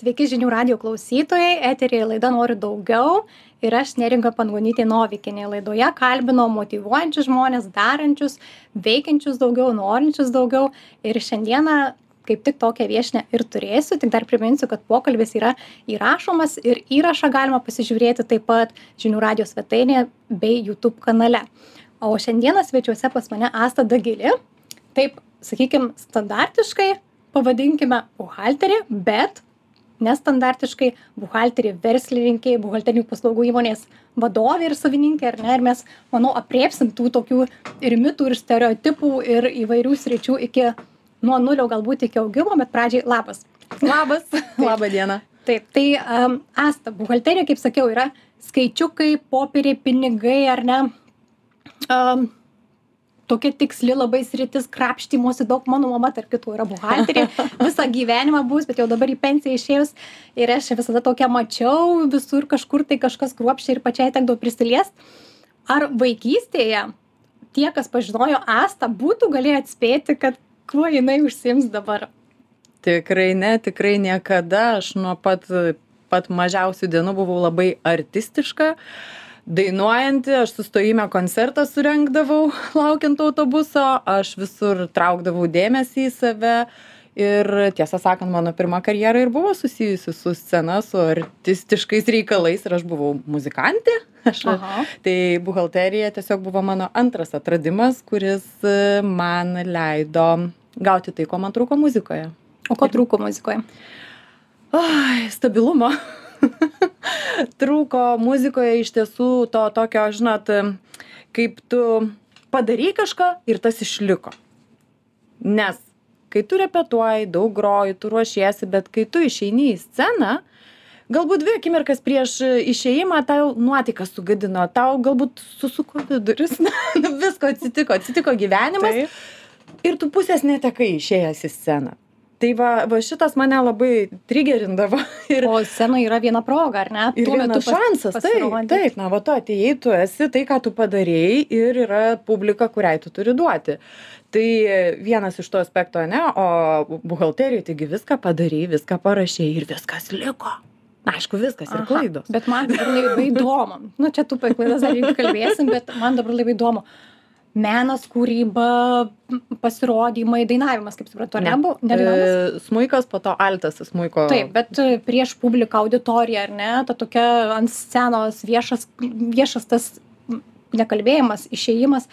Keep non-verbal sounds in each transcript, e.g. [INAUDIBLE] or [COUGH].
Sveiki žinių radio klausytojai, eterėje laida Noriu daugiau ir aš neringa Pangonytė Novikinė. Laidoje kalbino motivuojančius žmonės, darančius, veikiančius daugiau, norinčius daugiau ir šiandieną kaip tik tokią viešinę ir turėsiu, tik dar priminsiu, kad pokalbis yra įrašomas ir įrašą galima pasižiūrėti taip pat žinių radio svetainėje bei YouTube kanale. O šiandieną svečiuose pas mane Asta Dagilė, taip, sakykime, standartiškai pavadinkime buhalterį, bet nestandartiškai buhalterė verslininkė buhalterinių paslaugų įmonės vadovė ir savininkė ar ne? Ir mes manau aprėpsim tų tokių ir mitų ir stereotipų ir įvairių sričių iki nuo nulio galbūt iki augimo bet pradžiai labas. Labas. [LAUGHS] Labą dieną. Taip tai um, asta buhalterija kaip sakiau yra skaičiukai popieriai pinigai ar ne? Um, tokia tiksli labai sritis krapštymosi daug mano mama tarp kitų yra buhalterė [LAUGHS] visą gyvenimą buvus bet jau dabar į pensiją išėjus ir aš visada tokią mačiau visur kažkur tai kažkas kruopščiai ir pačiai tekdavo prisiliest. Ar vaikystėje tie kas pažinojo astą būtų galėję atspėti kad kuo jinai užsiims dabar? Tikrai ne tikrai niekada. Aš nuo pat pat mažiausių dienų buvau labai artistiška dainuojanti aš sustojime koncertą surengdavau [LAUGHS] laukiant autobuso aš visur traukdavau dėmesį į save. Ir tiesą sakant mano pirma karjera ir buvo susijusi su scena su artistiškais reikalais ir aš buvau muzikantė. [LAUGHS] Aš tai buhalterija tiesiog buvo mano antras atradimas kuris e, man leido gauti tai ko man trūko muzikoje. O ko trūko muzikoje? Oi stabilumo [LAUGHS] trūko muzikoje iš tiesų to tokio, žinot, kaip tu padarai kažką ir tas išliko. Nes kai tu repetuoji, daug groji, tu ruošiesi, bet kai tu išeini į sceną, galbūt dvi akimirkas prieš išėjimą tau nuotikas sugadino, tau galbūt susuko viduris, [LAUGHS] visko atsitiko, atsitiko gyvenimas. Taip. Ir tu pusės netekai išėjęs į sceną tai va va šitas mane labai trigerindavo [LAUGHS] ir o scenoj yra viena proga ar ne? Ir tuo metu šansas taip taip. Na va tu atėjai tu esi tai ką tu padarei ir yra publika kuriai tu turi duoti. Tai vienas iš tų aspektų ane o buhalterijoj taigi viską padarei viską parašei ir viskas liko. Aišku viskas ir klaidos. bet man dabar labai įdomu. Nu čia tu apie klaidas dar kalbėsim bet man dabar labai įdomu menas kūryba pasirodymai dainavimas kaip suprantu ar ne buvo ne dainavimas E, smuikas, po to altas smuiko. taip bet e, prieš publiką auditoriją ar ne ta tokia ant scenos viešas viešas tas nekalbėjimas išėjimas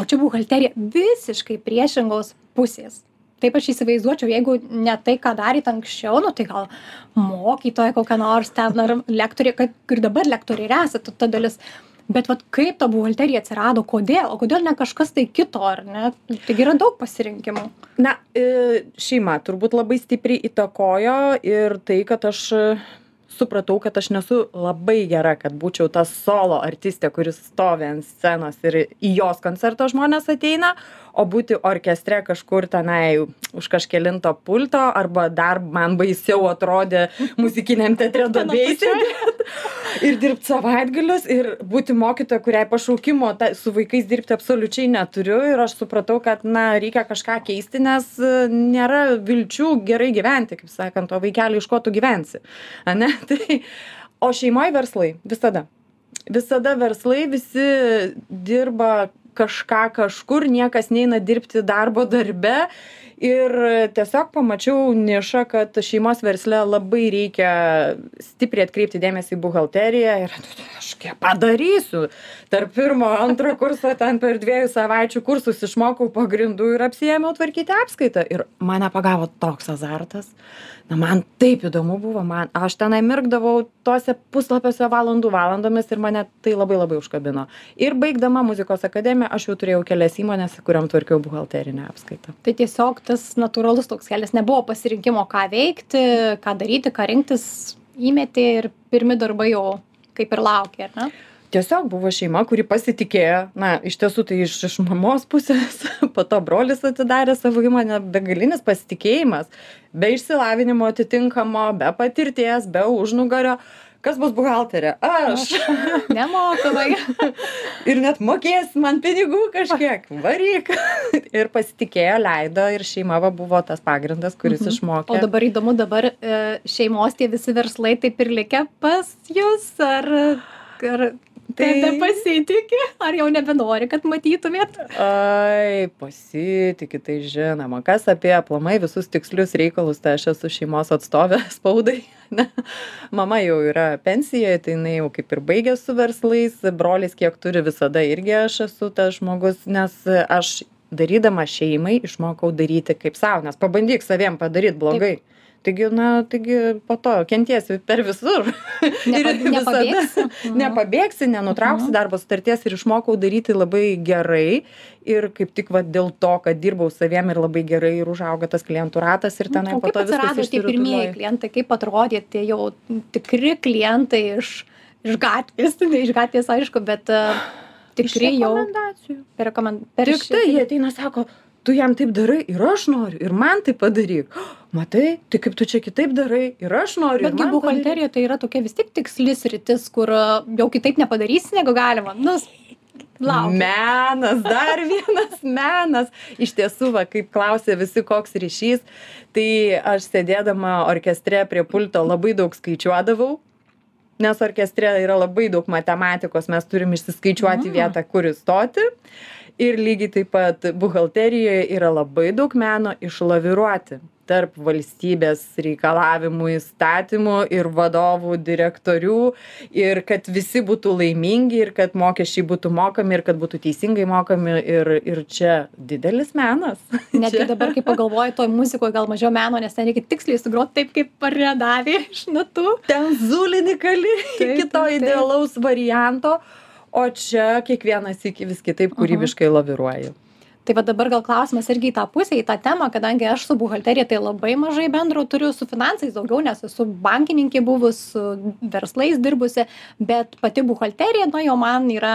o čia buhalterija visiškai priešingos pusės taip aš įsivaizduočiau jeigu ne tai ką darėt anksčiau nu tai gal mokytoja kokia nors ten ar lektorė kad ir dabar lektorė ir esat ta dalis bet vat kaip ta buhalterija atsirado kodėl? O kodėl ne kažkas tai kito ar ne? Taigi yra daug pasirinkimų. Na, e, šeima turbūt labai stipriai įtakojo ir tai, kad aš supratau, kad aš nesu labai gera, kad būčiau ta solo artistė, kuris stovi ant scenos ir į jos koncerto žmonės ateina, o būti orkestre kažkur tenai už kažkelinto pulto, arba dar man baisiau atrodė muzikiniam teatre duobėjai sėdėt ir dirbti savaitgalius ir būti mokytoja, kuriai pašaukimo ta, su vaikais dirbti absoliučiai neturiu ir aš supratau, kad, na, reikia kažką keisti, nes e, nėra vilčių gerai gyventi, kaip sakant, o vaikeli iš ko tu gyvensi. Ane? Tai, o šeimoje verslai visada. Visada verslai, visi dirba kažką kažkur, niekas neina dirbti darbo darbe. Ir tiesiog pamačiau nišą, kad šeimos versle labai reikia stipriai atkreipti dėmesį į buhalteriją ir aš kiek padarysiu. Tarp pirmo, antro kurso ten per dviejų savaičių kursus išmokau pagrindų ir apsijėmiau tvarkyti apskaitą. Ir mane pagavo toks azartas. Na, man taip įdomu buvo, man, aš tenai mirkdavau tuose puslapiuose valandų valandomis ir mane tai labai labai užkabino. Ir baigdama muzikos akademiją, aš jau turėjau kelias įmonės, kuriam tvarkiau buhalterinę apskaitą. tai tiesiog tas natūralus toks kelias. Nebuvo pasirinkimo ką veikti ką daryti ką rinktis. Įmetė ir pirmi darbai jau kaip ir laukė ar ne? Tiesiog buvo šeima kuri pasitikėjo. Na iš tiesų tai iš iš mamos pusės [LAUGHS] po to brolis atidarė savo įmonę. Begalinis pasitikėjimas. Be išsilavinimo atitinkamo be patirties be užnugario kas bus buhalterė? Aš. [LAUGHS] Nemokamai. [LAUGHS] ir net mokės man pinigų kažkiek. Varyk. [LAUGHS] Ir pasitikėjo leido ir šeima va buvo tas pagrindas kuris O išmokė. Dabar įdomu, dabar e, šeimos tie visi verslai taip ir likę pas jūs, ar, ar tai nebepasitikė, ar jau nebenori, kad matytumėt? Ai, pasitikė, tai žinoma. Kas apie aplamai visus tikslius reikalus, tai aš esu šeimos atstovė [LAUGHS] spaudai. Ne? Mama jau yra pensijoje, tai jinai jau kaip ir baigė su verslais, brolis kiek turi visada irgi aš esu tas žmogus, nes aš darydama šeimai išmokau daryti kaip savo, nes pabandyk saviem padaryti blogai. Taigi, na, taigi po to kentiesi per visur. Nepa- nepabėgsi? Mhm. nepabėgsi, nenutrauksi Mhm. darbo sutarties ir išmokau daryti labai gerai. Ir kaip tik va, dėl to, kad dirbau saviem ir labai gerai ir užauga tas klientų ratas ir tenai o po kaip to atsirado viskas tie pirmieji klientai, kaip atrodė tie jau tikri klientai iš, iš gatvės, ne iš gatvės aišku, bet uh, tikri Iš jau rekomendacijų. per rekomendaciją. Tik tai jie ateina, sako, tu jam taip darai ir aš noriu, ir man tai padaryk. [GASPS] Matai, tai kaip tu čia kitaip darai ir aš noriu. Betgi buhalterija tai yra tokia vis tik tikslis rytis, kur uh, jau kitaip nepadarysi, negu galima. Nu, lauk. Menas, dar [LAUGHS] vienas menas. Iš tiesų, va, kaip klausė visi, koks ryšys, tai aš sėdėdama orkestre prie pulto labai daug skaičiuodavau, nes orkestre yra labai daug matematikos, mes turim išsiskaičiuoti Mm. vietą, kur įstoti. Ir lygiai taip pat buhalterijoje yra labai daug meno išlaviruoti tarp valstybės reikalavimų įstatymų ir vadovų direktorių. Ir kad visi būtų laimingi ir kad mokesčiai būtų mokami ir kad būtų teisingai mokami. Ir ir čia didelis menas. [LAUGHS] Netgi dabar, kai pagalvoju, toj muzikoje gal mažiau meno, nes ten reikia tiksliai sugroti taip, kaip paredavė iš natų. ten zulini kali iki to idealaus varianto o čia kiekvienas iki vis kitaip kūrybiškai laviruoji. Tai va dabar gal klausimas irgi į tą pusę, į tą temą, kadangi aš su buhalterija tai labai mažai bendro turiu su finansais daugiau, nes esu bankininkė buvus, su verslais dirbusi, bet pati buhalterija, na jau man yra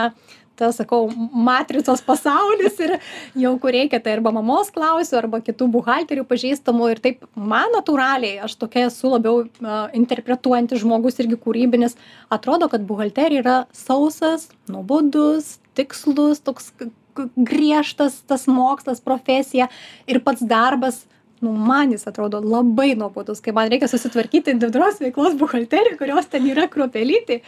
tas, sakau, matricos pasaulis ir jau kur reikia, tai arba mamos klausiu, arba kitų buhalterių pažįstamų ir taip man natūraliai, aš tokia esu labiau interpretuojantis žmogus irgi kūrybinis, atrodo, kad buhalterija yra sausas, nuobodus, tikslus, toks griežtas tas mokslas, profesija ir pats darbas. Nu, man jis atrodo labai nuobodus, kai man reikia susitvarkyti individualios veiklos buhalteriją, kurios ten yra kruopelytė.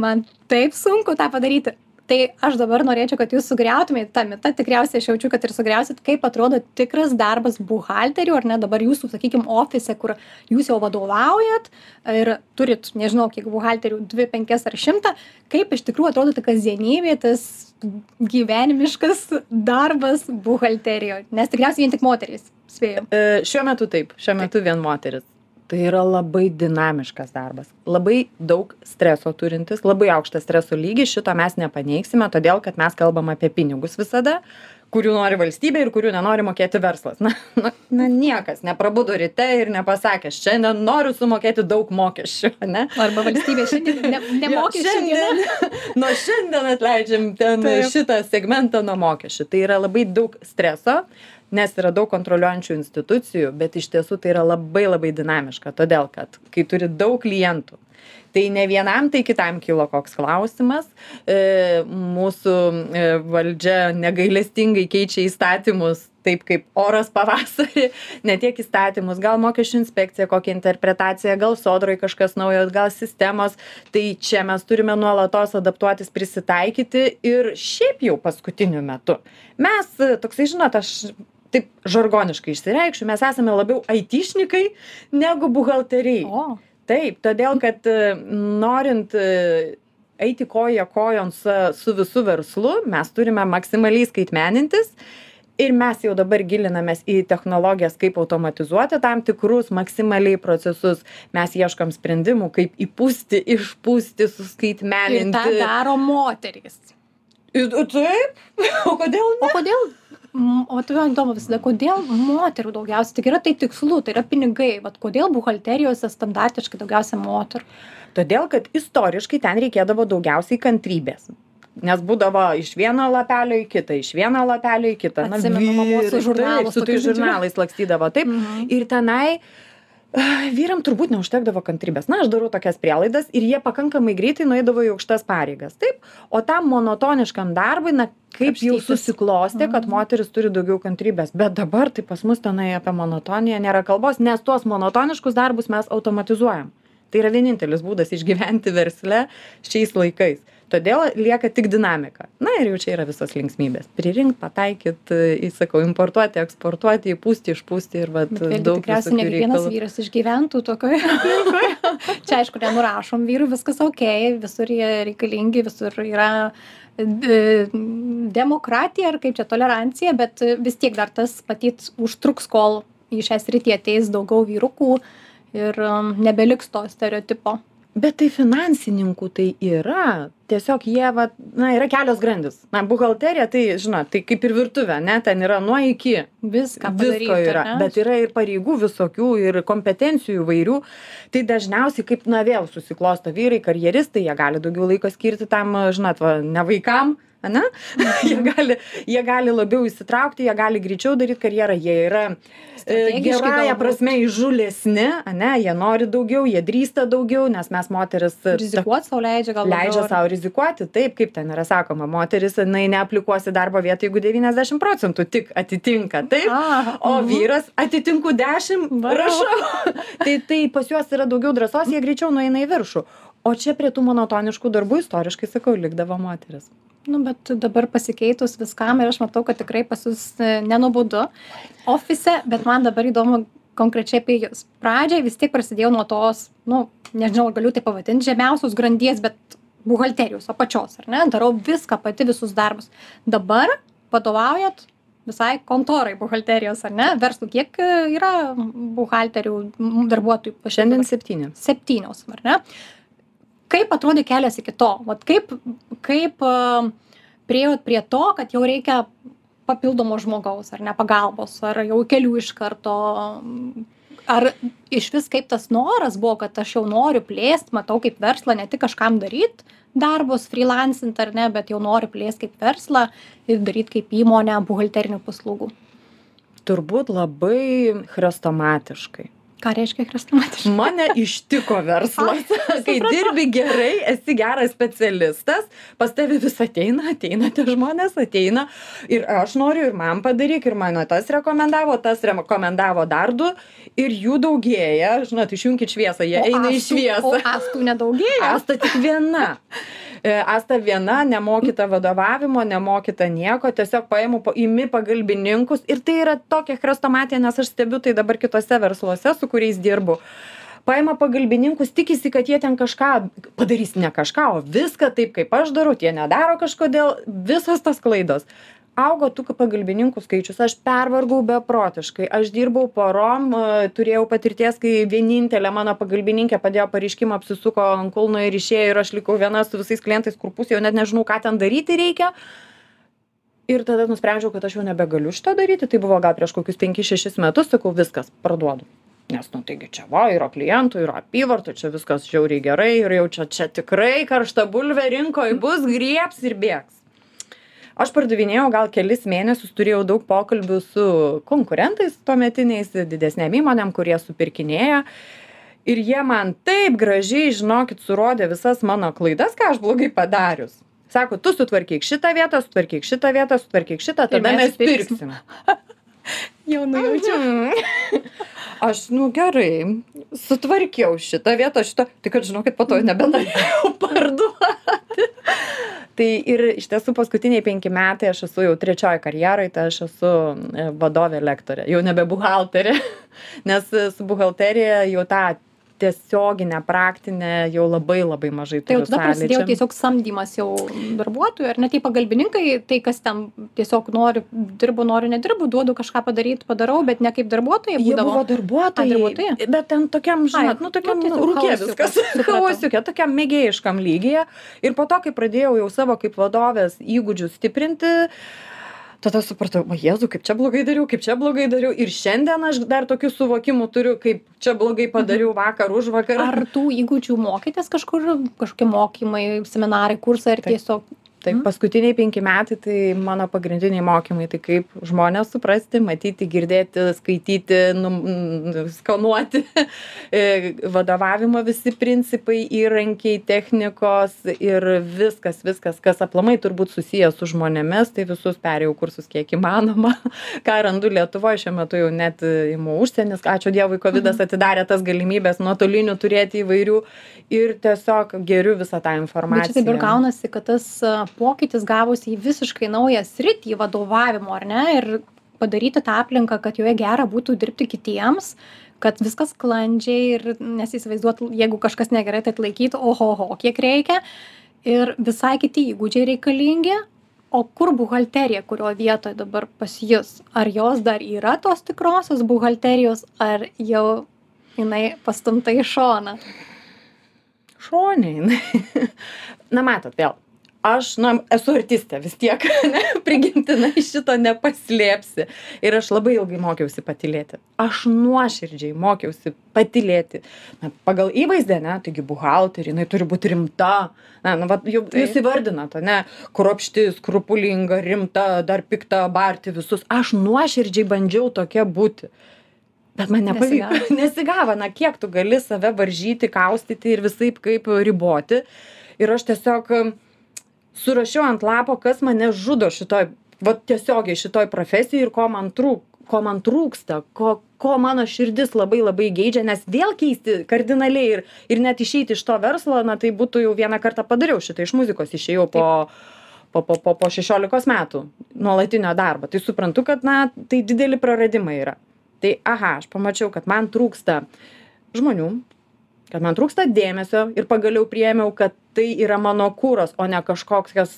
Man taip sunku tą padaryti. Tai aš dabar norėčiau, kad jūs sugriautumėte tą mitą, tikriausiai aš jaučiu, kad ir sugriausit, kaip atrodo tikras darbas buhalterių, ar ne dabar jūsų, sakykime, ofise, kur jūs jau vadovaujat ir turit, nežinau, kiek buhalterių, 2, 5 ar 100, kaip iš tikrųjų atrodo ta kasdienybė, tas gyvenimiškas darbas buhalterijoje, nes tikriausiai vien tik moterys, spėjau. E, šiuo metu taip, šiuo metu vien moteris. Tai yra labai dinamiškas darbas, labai daug streso turintis, labai aukštas streso lygis, šito mes nepaneiksime, todėl kad mes kalbam apie pinigus visada, kurių nori valstybė ir kurių nenori mokėti verslas. Na, na, na niekas neprabudo ryte ir nepasakė, šiandien noriu sumokėti daug mokesčių, ne? Arba valstybė šiandien ne, nemokė šiandien, nuo šiandien atleidžiam ten Taip. šitą segmentą nuo mokesčių. Tai yra labai daug streso, nes yra daug kontroliuojančių institucijų, bet iš tiesų tai yra labai labai dinamiška, todėl kad kai turi daug klientų, tai ne vienam, tai kitam kilo koks klausimas. E, mūsų e, valdžia negailestingai keičia įstatymus taip kaip oras pavasarį, [LAUGHS] ne tiek įstatymus, gal mokesčių inspekcija, kokia interpretacija, gal sodroj kažkas naujo, gal sistemos. Tai čia mes turime nuolatos adaptuotis, prisitaikyti ir šiaip jau paskutiniu metu. Mes, e, toksai, žinot, aš taip žargoniškai išsireikšiu, mes esame labiau aitišnikai negu buhalteriai. O, Taip, todėl kad e, norint e, eiti koja kojon su, su visu verslu, mes turime maksimaliai skaitmenintis. Ir mes jau dabar gilinamės į technologijas, kaip automatizuoti tam tikrus maksimaliai procesus. Mes ieškam sprendimų, kaip įpūsti, išpūsti, ir suskaitmeninti. tą daro moterys. Ir- Taip, [LAUGHS] o kodėl ne? O kodėl? O tai man įdomu visada kodėl moterų daugiausia tik yra tai tikslu tai yra pinigai vat kodėl buhalterijose standartiškai daugiausia moterų Todėl, kad istoriškai ten reikėdavo daugiausiai kantrybės. Nes būdavo iš vieno lapelio į kitą, iš vieno lapelio į kitą. Atsimenu, mamos žurnalus su tais žurnalais lakstydavo. Taip. Mhm. Ir tenai vyram turbūt neužtekdavo kantrybės. Na, aš darau tokias prielaidas ir jie pakankamai greitai nueidavo į aukštas pareigas. Taip. O tam monotoniškam darbui, na, kaip jau susiklostė, kad moteris turi daugiau kantrybės. Bet dabar tai pas mus tenai apie monotoniją nėra kalbos, nes tuos monotoniškus darbus mes automatizuojam. Tai yra vienintelis būdas išgyventi versle šiais laikais. Todėl lieka tik dinamika. Na ir jau čia yra visos linksmybės. Prirink, pataikyt, įsakau, importuoti, eksportuoti, įpūsti, išpūsti ir vat, daug tikriausiai ne kiekvienas vyras išgyventų tokioje aplinkoje. [LAUGHS] Čia aišku, nenurašom vyrų, viskas ok, visur jie reikalingi, visur yra e, demokratija ar kaip čia tolerancija, bet vis tiek dar tas patyt užtruks, kol į šią sritį ateis daugiau vyrukų ir um, nebeliks to stereotipo. Bet tai finansininkų tai yra. Tiesiog jie, va, na, yra kelios grandis. Na, buhalterija, tai, žinot, tai kaip ir virtuvė, ne, ten yra nuo iki. Viską Visko yra, bet yra ir pareigų visokių, ir kompetencijų įvairių. Tai dažniausiai, kaip, na, vėl susiklosto vyrai, karjeristai, jie gali daugiau laiko skirti tam, žinot, va, ne vaikam, ane? jie, gali, jie gali labiau įsitraukti, jie gali greičiau daryti karjerą, jie yra e, gerąją galbūt. prasme įžulesni, ane? Jie nori daugiau, jie drįsta daugiau, nes mes moteris e, Rizikuot sau leidžia gal leidžia ar- sau rizikuoti, taip, kaip ten yra sakoma, moteris, jinai neaplikuos į darbo vietą, jeigu 90 procentų tik atitinka, taip, A, o mhm. vyras atitinku 10, Varau. rašau. tai, tai pas juos yra daugiau drąsos, jie greičiau nueina į viršų. O čia prie tų monotoniškų darbų istoriškai, sakau, likdavo moteris. Nu, bet dabar pasikeitus viskam ir aš matau, kad tikrai pas jūs e, nenuobodu ofise, bet man dabar įdomu konkrečiai apie jūs. Pradžiai vis tiek prasidėjo nuo tos, nu, nežinau, galiu tai pavadinti, žemiausios grandies, bet buhalterijos apačios, ar ne? Darau viską pati visus darbus. Dabar vadovaujat visai kontorai buhalterijos, ar ne? Verslų, kiek e, yra buhalterių darbuotojų? Šiandien septyni. septynios, ar ne? Kaip atrodė kelias iki to? Vat kaip, kaip priejot prie to, kad jau reikia papildomo žmogaus, ar ne pagalbos, ar jau kelių iš karto? Ar iš vis kaip tas noras buvo, kad aš jau noriu plėsti, matau kaip verslą, ne tik kažkam daryti darbus, freelancint ar ne, bet jau noriu plėsti kaip verslą ir daryti kaip įmonę buhalterinių paslaugų. Turbūt labai chrestomatiškai. Ką reiškia chrestomatiškai? Mane ištiko verslas. [LAUGHS] Kai dirbi gerai, esi geras specialistas, pas tave vis ateina, ateina tie žmonės, ateina ir aš noriu ir man padaryk, ir mano tas rekomendavo, tas rekomendavo dar du ir jų daugėja, žinot, išjunkit šviesą, jie eina į šviesą. O astų nedaugėja. Asta tik viena. E, Asta viena, nemokyta vadovavimo, nemokyta nieko, tiesiog paimu, pa- imi pagalbininkus ir tai yra tokia chrestomatija, nes aš stebiu tai dabar kitose versluose, su kuriais dirbu. Paima pagalbininkus, tikisi, kad jie ten kažką padarys, ne kažką, o viską taip, kaip aš darau, tie nedaro kažkodėl, visos tas klaidos. Augo tų pagalbininkų skaičius, aš pervargau beprotiškai, aš dirbau porom, e, turėjau patirties, kai vienintelė mano pagalbininkė padėjo pareiškimą, apsisuko ant kulno ir išėjo ir aš likau viena su visais klientais, kur pusė jau net nežinau, ką ten daryti reikia. Ir tada nusprendžiau, kad aš jau nebegaliu šito daryti, tai buvo gal prieš kokius 5-6 metus, sakau, viskas, parduodu. Nes, nu, taigi čia va, yra klientų, yra apyvartų, čia viskas žiauriai gerai ir jau čia, čia tikrai karšta bulvė rinkoje bus, grieps ir bėgs. Aš pardavinėjau gal kelis mėnesius, turėjau daug pokalbių su konkurentais tuometiniais, didesnėm įmonėm, kurie supirkinėja. Ir jie man taip gražiai, žinokit, surodė visas mano klaidas, ką aš blogai padarius. Sako, tu sutvarkyk šitą vietą, sutvarkyk šitą vietą, sutvarkyk šitą, Ir tada mes mes pirksim. [LAUGHS] Jau nujaučiu. Mhm. Aš, nu gerai, sutvarkiau šitą vietą, šitą, tai kad žinokit, po to jau nebenorėjau [LAUGHS] parduoti. Tai ir iš tiesų paskutiniai penki metai aš esu jau trečioji karjeroje, tai aš esu e, vadovė lektorė, jau nebe buhalterė, [LAUGHS] nes e, su buhalterija jau tą tiesioginę, praktinę jau labai labai mažai Tai jau turiu tada prasidėjo tiesiog samdymas jau darbuotojų, ar net tie pagalbininkai, tai kas ten tiesiog nori, dirbu, noriu, nedirbu, duodu kažką padaryti, padarau, bet ne kaip darbuotojai Jie būdavo. buvo darbuotojai, darbuotojai? bet ten tokiam, žinot, Ai, nu tokiam nu, nu, chaosiukas, viskas, chaosiukė, tokiam mėgėjiškam lygyje. Ir po to, kai pradėjau jau savo kaip vadovės įgūdžius stiprinti, tada supratau o jėzau kaip čia blogai dariau kaip čia blogai dariau. Ir šiandien aš dar tokių suvokimų turiu kaip čia blogai padariau vakar užvakar Ar tų įgūdžių mokytės kažkur, kažkokie mokymai, seminarai, kursai, ar tiesiog taip paskutiniai penki metai tai mano pagrindiniai mokymai tai kaip žmones suprasti matyti girdėti skaityti num n skanuoti. [LAUGHS] E, vadovavimo visi principai įrankiai technikos ir viskas viskas kas aplamai turbūt susiję su žmonėmis tai visus perėjau kursus kiek įmanoma. [LAUGHS] Ką randu lietuvoj šiuo metu jau net imu užsienis. Ačiū dievui kovidas atidarė tas galimybes nuotolinių turėti įvairių ir tiesiog geriu visą tą Bet čia informaciją taip ir gaunasi, kad tas pokytis gavosi į visiškai naują sritį vadovavimo, ar ne? Ir padaryti tą aplinką, kad joje gera būtų dirbti kitiems, kad viskas sklandžiai ir nesįsivaizduot, jeigu kažkas negerai, tai atlaikytų, oho, oho, kiek reikia. Ir visai kiti įgūdžiai reikalingi. O kur buhalterija, kurio vietoje dabar pas jūs? Ar jos dar yra tos tikrosios buhalterijos, ar jau jinai pastumta į šoną? jinai. [LAUGHS] Na matot, vėl. Aš, na, esu artistė vis tiek, [LAUGHS] ne, prigimtinai šito nepaslėpsi. Ir aš labai ilgai mokiausi patilėti. Aš nuoširdžiai mokiausi patilėti. Na, pagal įvaizdį, ne, taigi buhalterė, jinai turi būti rimta. Na, nu, va, jau, jūs įvardinate, ne, kruopšti, skrupulinga, rimta, dar pikta, barti visus. Aš nuoširdžiai bandžiau tokia būti. Bet man nepavyko. Nesigavo. [LAUGHS] Na kiek tu gali save varžyti, kaustyti ir visai kaip riboti. Ir aš tiesiog surašiau ant lapo, kas mane žudo šitoj, va tiesiogiai šitoj profesijai ir ko man, trūk, ko man trūksta, ko, ko mano širdis labai labai geidžia, nes vėl keisti kardinaliai ir, ir net išeiti iš to verslo, na tai būtų jau vieną kartą padariau šitą iš muzikos, išėjau po, po, po, po, po 16 metų nuolatinio darbo. Tai suprantu, kad, na, tai dideli praradimai yra. Tai, aha, aš pamačiau, kad man trūksta žmonių, kad man trūksta dėmesio ir pagaliau priėmiau, kad tai yra mano kūras, o ne kažkoks kas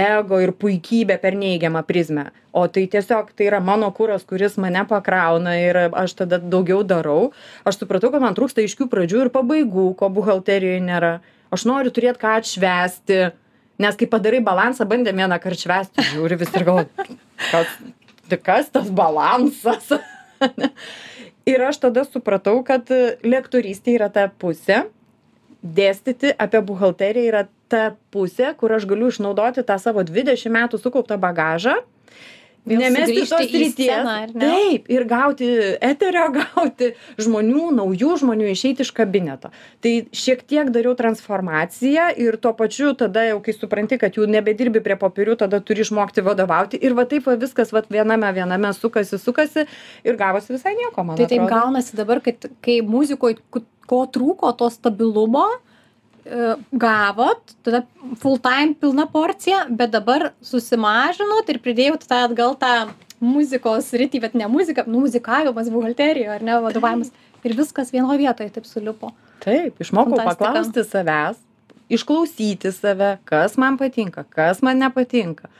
ego ir puikybė per neigiamą prizmę. O tai tiesiog tai yra mano kūras, kuris mane pakrauna ir aš tada daugiau darau. Aš supratau, kad man trūksta aiškių pradžių ir pabaigų, ko buhalterijoje nėra. Aš noriu turėti ką atšvesti, nes kai padarai balansą, bandėm vieną kartą švesti, žiūri vis ir galvoju, kas, tai kas tas balansas? [LAUGHS] ir aš tada supratau, kad lektorystė yra ta pusė, dėstyti apie buhalteriją yra ta pusė, kur aš galiu išnaudoti tą savo 20 metų sukauptą bagažą. Nemesti tos ar ne? Taip, ir gauti eterio, [LAUGHS] gauti žmonių, naujų žmonių išeiti iš kabineto. Tai šiek tiek dariau transformaciją ir tuo pačiu tada jau, kai supranti, kad jau nebedirbi prie popierių, tada turi išmokti vadovauti. Ir va taip va viskas va viename, viename sukasi, sukasi ir gavosi visai nieko, man Tai taip atrodo. gaunasi dabar, kad kai muzikoje ko trūko to stabilumo, gavot, tada full time pilna porcija, bet dabar susimažinot ir pridėjot tą atgal tą muzikos rytį, bet ne muzika, nu, muzikavimas, buhalterijoje ar ne, vadovavimas. Ir viskas vienoje vietoje taip sulipo. Taip, išmokau Fantastika. paklausti savęs, išklausyti save, kas man patinka, kas man nepatinka.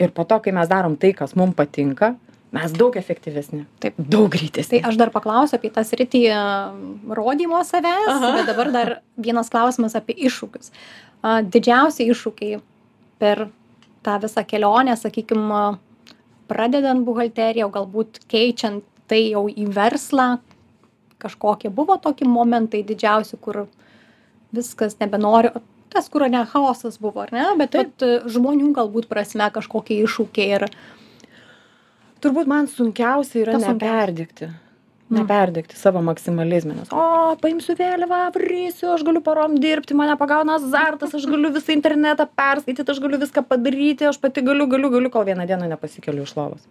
Ir po to, kai mes darom tai, kas mums patinka, mes daug efektyvesni. Taip. Daug greitesni. Tai aš dar paklausiu apie tą sritį e, rodymo savęs, Aha. bet dabar dar vienas klausimas apie iššūkius. Didžiausi iššūkiai per tą visą kelionę, sakykime, pradedant buhalteriją, galbūt keičiant tai jau į verslą, kažkokie buvo tokie momentai didžiausi, kur viskas nebenori. Tas, kur ne chaosas buvo, ar ne? Bet Taip. vat, e, žmonių galbūt prasme kažkokie iššūkiai ir Turbūt man sunkiausia yra Kas sunkiausia? neperdegti. Neperdegti savo maksimalizmą. Nes, o, paimsiu vėliavą, varysiu, aš galiu parom dirbti, mane pagauna azartas, aš galiu visą internetą perskaityti, aš galiu viską padaryti, aš pati galiu, galiu, galiu, kol vieną dieną nepasikeliu iš lovos.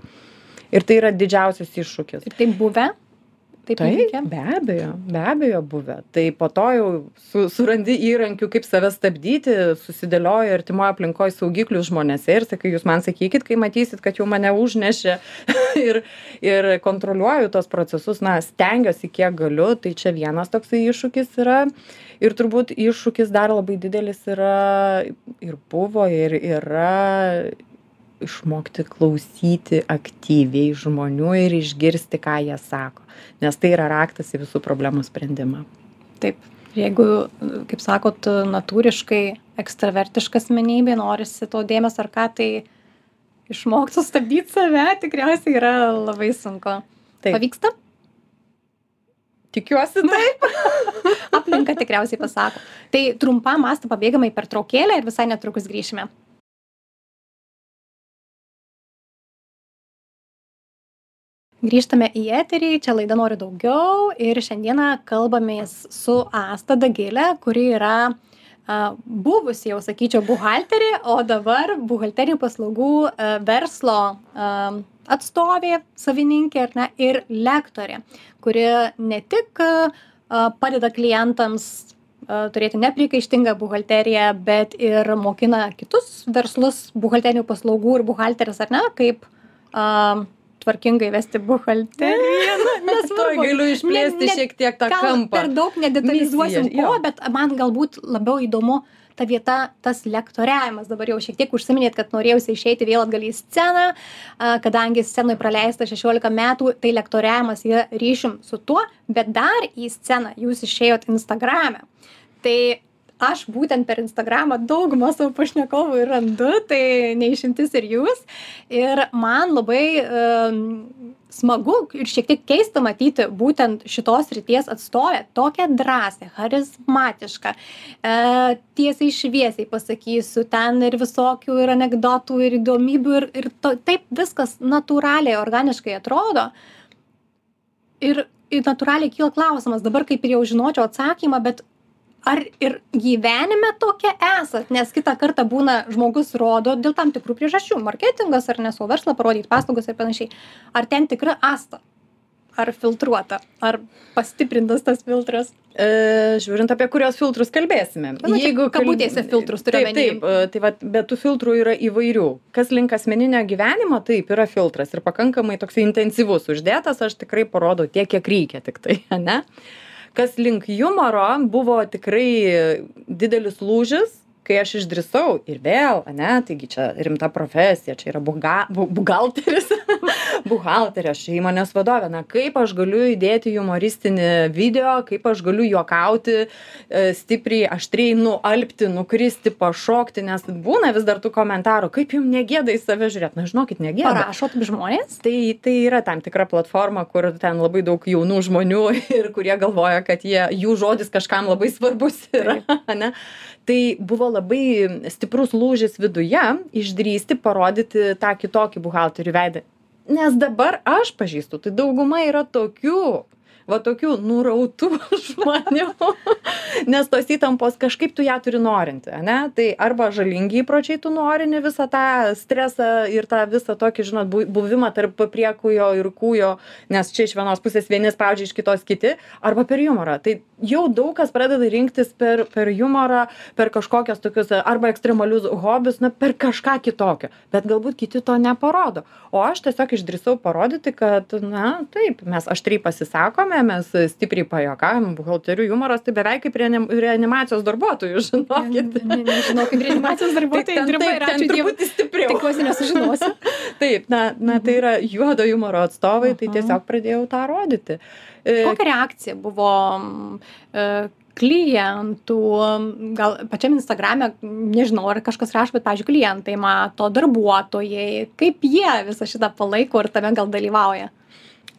Ir tai yra didžiausias iššūkis. ir taip buvę. Taip, įvykę. be abejo, be abejo buvę. Tai po to jau su, surandi įrankių, kaip save stabdyti, susidėlioja artimoje aplinkoje saugiklius žmonėse ir sakai, jūs man sakykit, kai matysit, kad jau mane užnešė [LAUGHS] ir, ir kontroliuoju tos procesus, na, stengiuosi kiek galiu, tai čia vienas toksai iššūkis yra. Ir turbūt iššūkis dar labai didelis yra ir buvo ir yra išmokti klausyti aktyviai žmonių ir išgirsti, ką jie sako. Nes tai yra raktas į visų problemų sprendimą. Taip. Jeigu, kaip sakot, natūriškai ekstravertiška asmenybė, norisi to dėmesio ar ką, tai išmokt sustabdyt save tikriausiai yra labai sunku. Taip. Pavyksta? Tikiuosi [LAUGHS] taip. Aplinka tikriausiai pasako. Tai trumpam mąstą pabėgame į pertraukėlę ir visai netrukus grįšime. Grįžtame į eterį, čia laida nori daugiau ir šiandieną kalbamės su Asta Dagilė, kuri yra a, buvusi, jau sakyčiau, buhalterė, o dabar buhalterinių paslaugų a, verslo a, atstovė, savininkė ar ne, ir lektorė, kuri ne tik a, padeda klientams turėti neprikaištingą buhalteriją, bet ir mokina kitus verslus buhalterinių paslaugų ir buhalteris ar ne, kaip a, tvarkingai vesti buhalteriją. Nu, [LAUGHS] Tuoj galiu išplėsti Ne- ne- šiek tiek tą kampą. Per daug nedetalizuosim Misija, ko, jo. bet man galbūt labiau įdomu ta vieta, tas lektoriavimas. Dabar jau šiek tiek užsiminėt, kad norėjusi išeiti vėl atgal į sceną, kadangi scenoje praleista 16 metų, tai lektoriavimas yra ryšim su tuo, bet dar į sceną jūs išėjot Instagram'e. Tai aš būtent per Instagramą daugumą savo pašnekovų ir randu, tai neišimtis ir jūs. Ir man labai um, smagu ir šiek tiek keista matyti būtent šitos ryties atstovę, tokią drąsę, charizmatišką, e, tiesiai šviesiai pasakysiu, ten ir visokių ir anegdotų, ir įdomybių, ir, ir to, taip viskas natūraliai, organiškai atrodo. Ir, ir natūraliai kyla klausimas, dabar kaip ir jau žinočiau atsakymą, bet ar ir gyvenime tokia esat nes kitą kartą būna žmogus rodo dėl tam tikrų priežasčių marketingas ar ne savo verslą parodyt paslaugas ir panašiai ar ten tikra asta ar filtruota ar pastiprintas tas filtras E, žiūrint apie kurios filtrus kalbėsime. Nu, čia kabutėse filtrus turiu Taip, omeny. taip, e, tai vat, bet tų filtrų yra įvairių. Kas link asmeninio gyvenimo, taip, yra filtras ir pakankamai toks intensyvus uždėtas, aš tikrai parodau tiek, kiek reikia tik tai, [LAUGHS] ne? Kas link humoro buvo tikrai didelis lūžis, kai aš išdrisau ir vėl, ne, taigi čia rimta profesija, čia yra buga, bu, buhalteris, [LAUGHS] buhalterė, aš įmonės vadovė, na kaip aš galiu įdėti humoristinį video, kaip aš galiu juokauti, e, stipriai, aštriai nualpti, nukristi, pašokti, nes būna vis dar tų komentarų, kaip jums negėda į save žiūrėti, na žinokit, negėda. parašo taip žmonės Tai, tai yra tam tikra platforma, kur ten labai daug jaunų žmonių [LAUGHS] ir kurie galvoja, kad jie, jų žodis kažkam labai svarbus yra. Tai buvo labai stiprus lūžis viduje išdrysti parodyti tą kitokį buhalterių veidą. Nes dabar aš pažįstu, tai dauguma yra tokių, va tokių nurautų [LAUGHS] žmonių, nes tos įtampos kažkaip tu ją turi norinti, ne? Tai arba žalingi įpročiai tu norini visą tą stresą ir tą visą tokį, žinot, bu- buvimą tarp priekujo ir kūjo, nes čia iš vienos pusės vieni spaudžia, iš kitos kiti, arba per humorą. Tai jau daug kas pradeda rinktis per, per humorą, per kažkokias tokius arba ekstremalius hobius, na, per kažką kitokio. Bet galbūt kiti to neparodo. O aš tiesiog išdrįsau parodyti, kad, na, taip, mes aštriai pasisakome, mes stipriai pajokavim, buhalterių humoras tai beveik kaip reanim- reanimacijos darbuotojų, žinokit. Ne- ne- nežinau kaip reanimacijos [LAUGHS] darbuotojai ten, dirba ten Dievui truputį stipriau. tikiuosi nesužinosiu [LAUGHS] Taip, na, na tai yra juodo humoro atstovai, tai Mhm. tiesiog pradėjau tą rodyti. E, kokia reakcija buvo e, klientų gal pačiam instagrame nežinau ar kažkas rašo bet pavyzdžiui klientai mato darbuotojai kaip jie visą šitą palaiko ir tame gal dalyvauja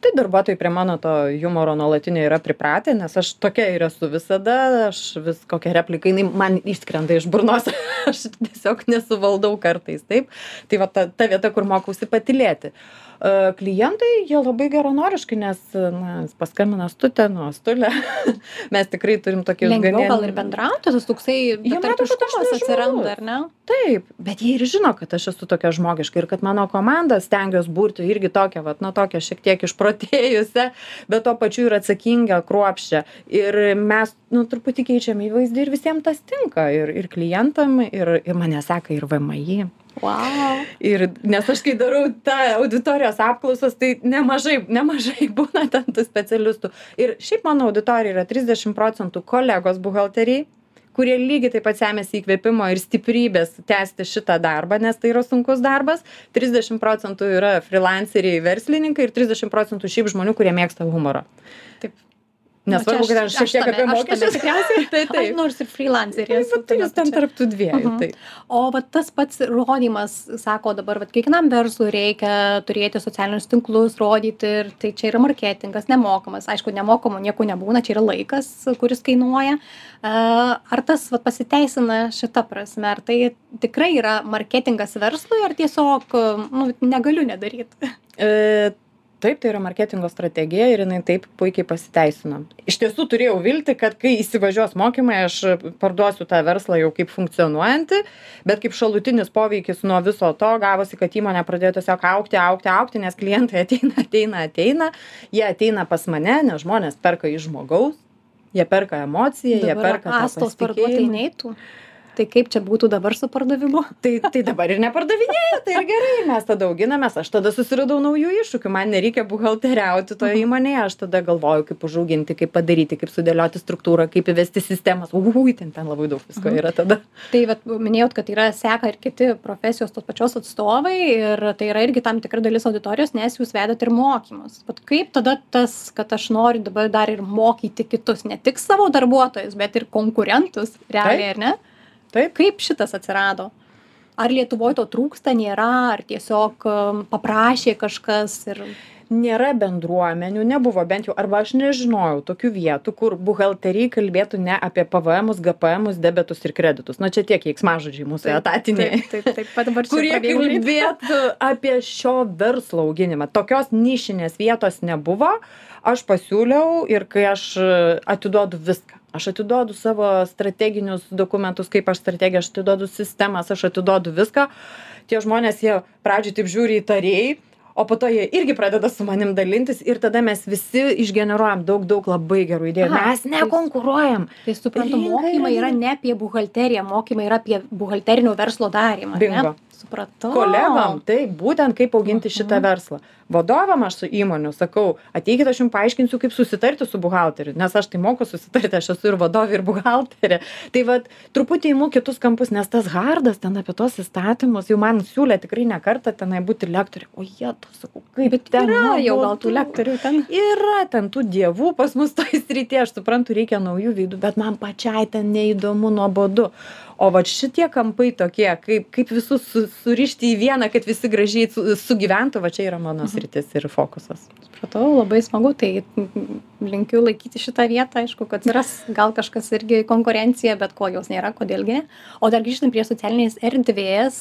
Tai darbuotojai prie mano to humoro nuolatinio yra pripratę, nes aš tokia ir esu visada, aš vis kokią repliką, jinai man išskrenda iš burnos, [LAUGHS] aš tiesiog nesuvaldau kartais, taip. Tai va ta, ta vieta, kur mokausi patilėti. E, Klientai, jie labai geronoriškai, nes na, paskambina stutę, nu, stulę. [LAUGHS] Mes tikrai turim tokį lengviau gal ir bendrauti tas toksai betarpiškumas atsiranda ar ne Taip, bet jie ir žino, kad aš esu tokia žmogiška ir kad mano komanda stengiuosi būti irgi tokia, vat, nu, tokia šiek tiek išprotėjusią, bet tuo pačiu ir atsakinga, kruopščia. Ir mes, nu, truputį keičiam įvaizdį ir visiems tas tinka. Ir, ir klientam, ir, ir mane seka ir VMI. wow Ir nes aš kai darau tą auditorijos apklausas, tai nemažai, nemažai [LAUGHS] būna ten tų specialistų. Ir šiaip mano auditorija yra 30 procentų kolegos buhalteriai, kurie lygiai taip pat semėsi įkvėpimo ir stiprybės tęsti šitą darbą, nes tai yra sunkus darbas. 30 procentų yra freelanceriai, verslininkai ir 30 procentų šiaip žmonių, kurie mėgsta humorą. Taip. Nesvarbu, kad aš šiek tiek apie mokesčius. Tikriausiai. tai [LAUGHS] taip. nors ir freelancerė. Tai, tai jūs ten tarp tų dviejų. Mhm. Taip. O va tas pats rodymas, sako dabar, va kiekvienam verslui reikia turėti socialinius tinklus, rodyti ir tai čia yra marketingas, nemokamas. Aišku, nemokamo nieko nebūna, čia yra laikas, kuris kainuoja. E, Ar tas va, pasiteisina šitą prasme, ar tai tikrai yra marketingas verslui, ar tiesiog nu, negaliu nedaryti? Taip, tai yra marketingo strategija ir jinai taip puikiai pasiteisino. Iš tiesų turėjau vilti, kad kai įsivažiuos mokymai, aš parduosiu tą verslą jau kaip funkcionuojantį, bet kaip šalutinis poveikis nuo viso to gavosi, kad įmonė pradėjo tiesiog aukti, aukti, aukti, nes klientai ateina, [LAUGHS] ateina, ateina, jie ateina pas mane, nes žmonės perka iš žmogaus, jie perka emociją, jie Dabar perka tą pastos parduotojai pasitikėjimą. neitų. Tai kaip čia būtų dabar su pardavimu? [LAUGHS] Tai, tai dabar ir nepardavinėja, tai ir gerai, mes tada auginamės, aš tada susiradau naujų iššūkių, man nereikia buhalteriauti toje įmonėje, aš tada galvoju, kaip užauginti, kaip padaryti, kaip sudėlioti struktūrą, kaip įvesti sistemas. Ui, ten, ten labai daug visko yra tada. Tai vat, minėjot, kad yra seka ir kiti profesijos tos pačios atstovai ir tai yra irgi tam tikra dalis auditorijos, nes jūs vedat ir mokymus. Bet kaip tada tas, kad aš noriu dabar dar ir mokyti kitus, ne tik savo darbuotojus, bet ir konkurentus, realiai, ar ne? Taip. Kaip šitas atsirado? Ar Lietuvoje to trūksta, nėra, ar tiesiog um, paprašė kažkas ir... Nėra bendruomenių, nebuvo bent jau, arba aš nežinojau tokių vietų, kur buhalteriai kalbėtų ne apie PVM, GPM, debetus ir kreditus. Na čia tiek keiksmažodžiai mūsų etatiniai. Taip, taip, taip, pat dabar čia kurie kalbėtų apie šio verslo auginimą. Tokios nišinės vietos nebuvo. Aš pasiūliau ir kai aš e, atiduodu viską. Aš atiduodu savo strateginius dokumentus, kaip aš strategiją, aš atiduodu sistemas, aš atiduodu viską. Tie žmonės, jie pradžioj taip žiūri įtariai, o po to jie irgi pradeda su manim dalintis ir tada mes visi išgeneruojam daug, daug labai gerų idėjų. Aha, Mes nekonkuruojam. Tai suprantu, mokymai yra- ne apie buhalteriją, mokymai yra apie buhalterinio verslo darymą. ar ne? Supratau. kolegom taip būtent kaip auginti šitą verslą. Vadovam aš su įmonių sakau ateikit aš jum paaiškinsiu kaip susitarti su buhalteriu nes aš tai moku susitarti aš esu ir vadovė ir buhalterė. Tai vat truputį imu kitus kampus nes tas hardas ten apie tuos įstatymus jau man siūlė tikrai ne kartą tenai būti lektore o jetau sakau kaip Bet ten yra jau gal tų lektorių ten. yra ten tų dievų pas mus toj srity aš suprantu reikia naujų veidų bet man pačiai ten neįdomu nuobodu o vat šitie kampai tokie kaip kaip visus su surišti į vieną kad visi gražiai su sugyventų va čia yra mano sritis ir fokusas Supratau, labai smagu, tai linkiu laikyti šitą vietą, aišku, kad atsiras gal kažkas irgi konkurencija, bet ko jos nėra, kodėlgi ne. O dar grįžtant prie socialinės erdvės,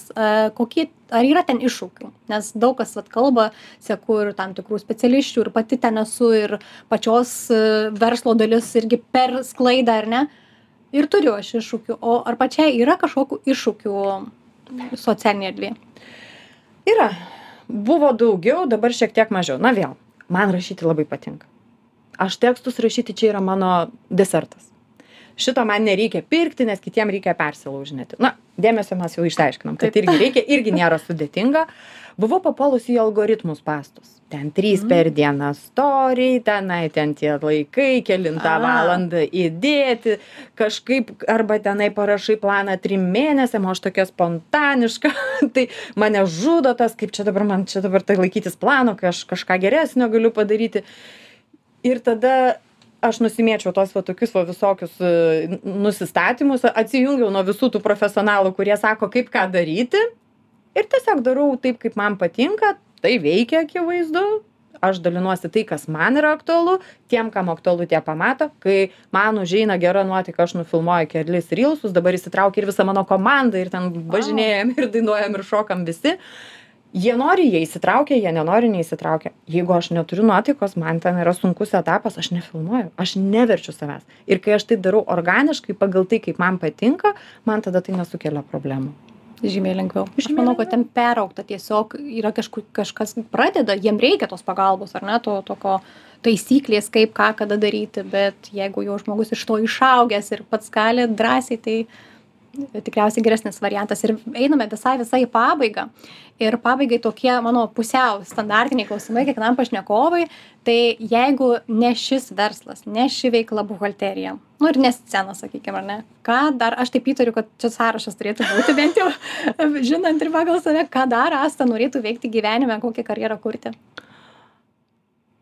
kokie, ar yra ten iššūkių? Nes daug kas vat, kalba, seku ir tam tikrų specialistų, ir pati ten esu, ir pačios e, verslo dalis irgi per sklaidą, ar ne? Ir turiu aš iššūkių. O ar pačiai yra kažkokių iššūkių socialinėje erdvėje? yra buvo daugiau dabar šiek tiek mažiau na vėl man rašyti labai patinka aš tekstus rašyti čia yra mano desertas šito man nereikia pirkti nes kitiem reikia persilaužinėti. Na dėmesio mes jau išsiaiškinom kad irgi reikia irgi nėra sudėtinga. Buvau papuolus į algoritmų spąstus ten trys per dieną storiai tenai ten tie laikai kelintą A. valandą įdėti kažkaip arba tenai parašai planą trim mėnesiam o aš tokia spontaniška. [LAUGHS] Tai mane žudo tas kaip čia dabar man čia dabar tai laikytis plano kai aš kažką geresnio galiu padaryti. Ir tada aš nusimėčiau tuos va tokius va visokius e, nusistatymus atsijungiau nuo visų tų profesionalų kurie sako kaip ką daryti ir tiesiog darau taip kaip man patinka tai veikia akivaizdu aš dalinuosi tai kas man yra aktualu tiem kam aktualu tie pamato kai man užeina gera nuotaika aš nufilmuoju kelis rylsus dabar įsitraukia ir visa mano komanda ir ten važinėjam ir dainuojam ir šokam visi jie nori jie įsitraukia jie nenori neįsitraukia. Jeigu aš neturiu nuotaikos man ten yra sunkus etapas aš nefilmuoju aš neverčiu savęs. Ir kai aš tai darau organiškai pagal tai kaip man patinka man tada tai nesukelia problemų. Žymiai lengviau. Aš manau, kad ten peraukta tiesiog yra kažkur, kažkas pradeda, jiem reikia tos pagalbos, ar ne, to tokio taisyklės, kaip ką kada daryti, bet jeigu jau žmogus iš to išaugęs ir pats gali drąsiai, tai tikriausiai geresnis variantas. Ir einame visai visai į pabaigą. Ir pabaigai tokie mano pusiau standartiniai klausimai kiekvienam pašnekovui. Tai jeigu ne šis verslas, ne ši veikla buhalterija, nu ir ne scena, sakykime, ar ne, ką dar, aš taip įtariu, kad čia sąrašas turėtų būti, bent jau [LAUGHS] žinant ir pagal save, ką dar Asta norėtų veikti gyvenime, kokią karjerą kurti.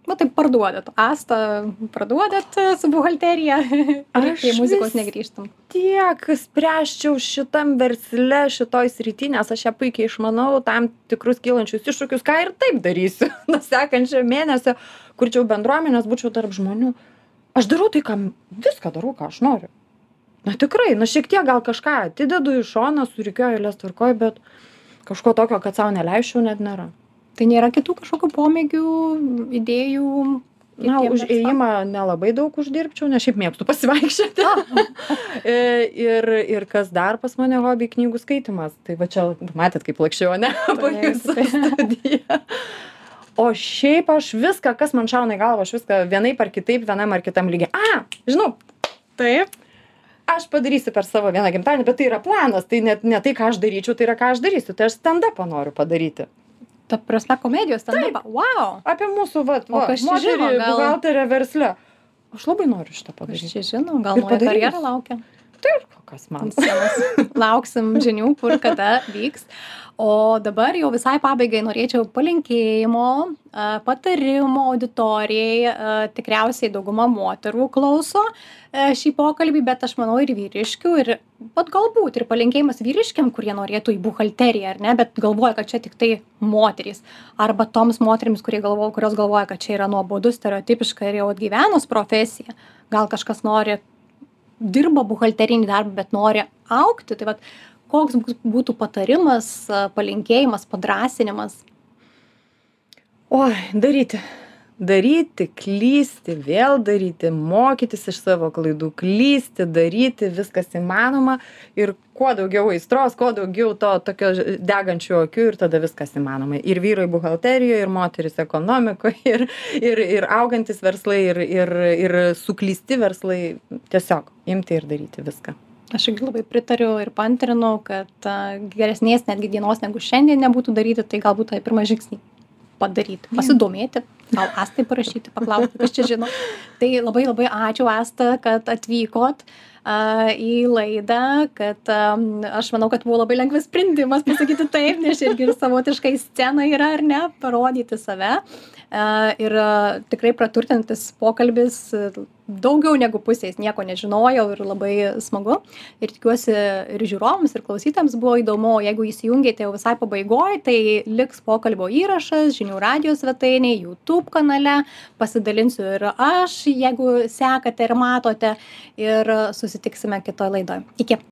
Va taip parduodat. Asta parduodat su buhalterija. [LAUGHS] Aš prie muzikos negrįžtam. tiek spręsčiau šitam versle šitoj srity nes aš ją puikiai išmanau tam tikrus kylančius iššūkius ką ir taip darysiu [LAUGHS] nuo sekančio mėnesio kurčiau bendruomenes būčiau tarp žmonių. Aš darau tai ką viską darau ką aš noriu. Na tikrai na šiek tiek gal kažką atidedu į šoną surikiuoju eiles tvarkoj bet kažko tokio kad sau neleisčiau net nėra tai nėra kitų kažkokių pomėgių idėjų na už ėjimą nelabai daug uždirbčiau nes šiaip mėgstu pasivaikščioti. [LAUGHS] E, ir ir kas dar pas mane hobi knygų skaitymas tai va čia matėt kaip [LAUGHS] jūsų taip. studiją. O šiaip aš viską kas man šauna į galvą aš viską vienaip ar kitaip vienam ar kitam lygy. A žinau taip. aš padarysiu per savo vieną gimtadienį bet tai yra planas. Tai net ne tai ką aš daryčiau tai yra ką aš darysiu. Tai aš stendapą noriu padaryti ta prasme komedijos stendapą wow! Apie mūsų vat va moterį gal- buhalterę versle. Aš labai noriu šitą padaryti. čia žino gal padarys. karjera laukia tai ir kas man ant scenos. [LAUGHS] Lauksim žinių, kur kada vyks. O dabar jau visai pabaigai norėčiau palinkėjimo, patarimo auditorijai. Tikriausiai dauguma moterų klauso a, šį pokalbį, bet aš manau ir vyriškių. Ir pat galbūt ir palinkėjimas vyriškiam, kurie norėtų į buhalteriją, ar ne, bet galvoja, kad čia tik tai moterys. Arba toms moterims, kurie galvo, kurios galvoja, kad čia yra nuobodu, stereotipiška ir jau atgyvenus profesija. Gal kažkas nori dirba buhalterinį darbą, bet nori aukti. Tai vat, koks būtų patarimas, palinkėjimas, padrasinimas? Oi, daryti. Daryti, klysti, vėl daryti, mokytis iš savo klaidų, klysti, daryti, viskas įmanoma ir kuo daugiau aistros, kuo daugiau to tokio degančių akių ir tada viskas įmanoma. Ir vyrai buhalterijoje, ir moteris ekonomikoje, ir, ir, ir augantis verslai, ir, ir, ir suklysti verslai. Tiesiog imti ir daryti viską. Aš irgi labai pritariu ir pantrinu, kad geresnės netgi dienos negu šiandien nebūtų daryti, tai galbūt tai pirmą žingsnį padaryti, pasidomėti, gal Astai parašyti, paklausti, kas čia žino. [LAUGHS] Tai labai labai ačiū Asta, kad atvykot į laidą, kad aš manau, kad buvo labai lengvas sprendimas pasakyti taip, nes irgi savotiškai scena yra ar ne, parodyti save. Ir tikrai praturtinantis pokalbis, daugiau negu pusės nieko nežinojau ir labai smagu. Ir tikiuosi ir žiūrovams, ir klausytams buvo įdomu, jeigu įsijungėte jau visai pabaigoje, tai liks pokalbio įrašas žinių radijos svetainėje, YouTube kanale, pasidalinsiu ir aš, jeigu sekate ir matote, ir susitiksime kitoje laidoje. Iki.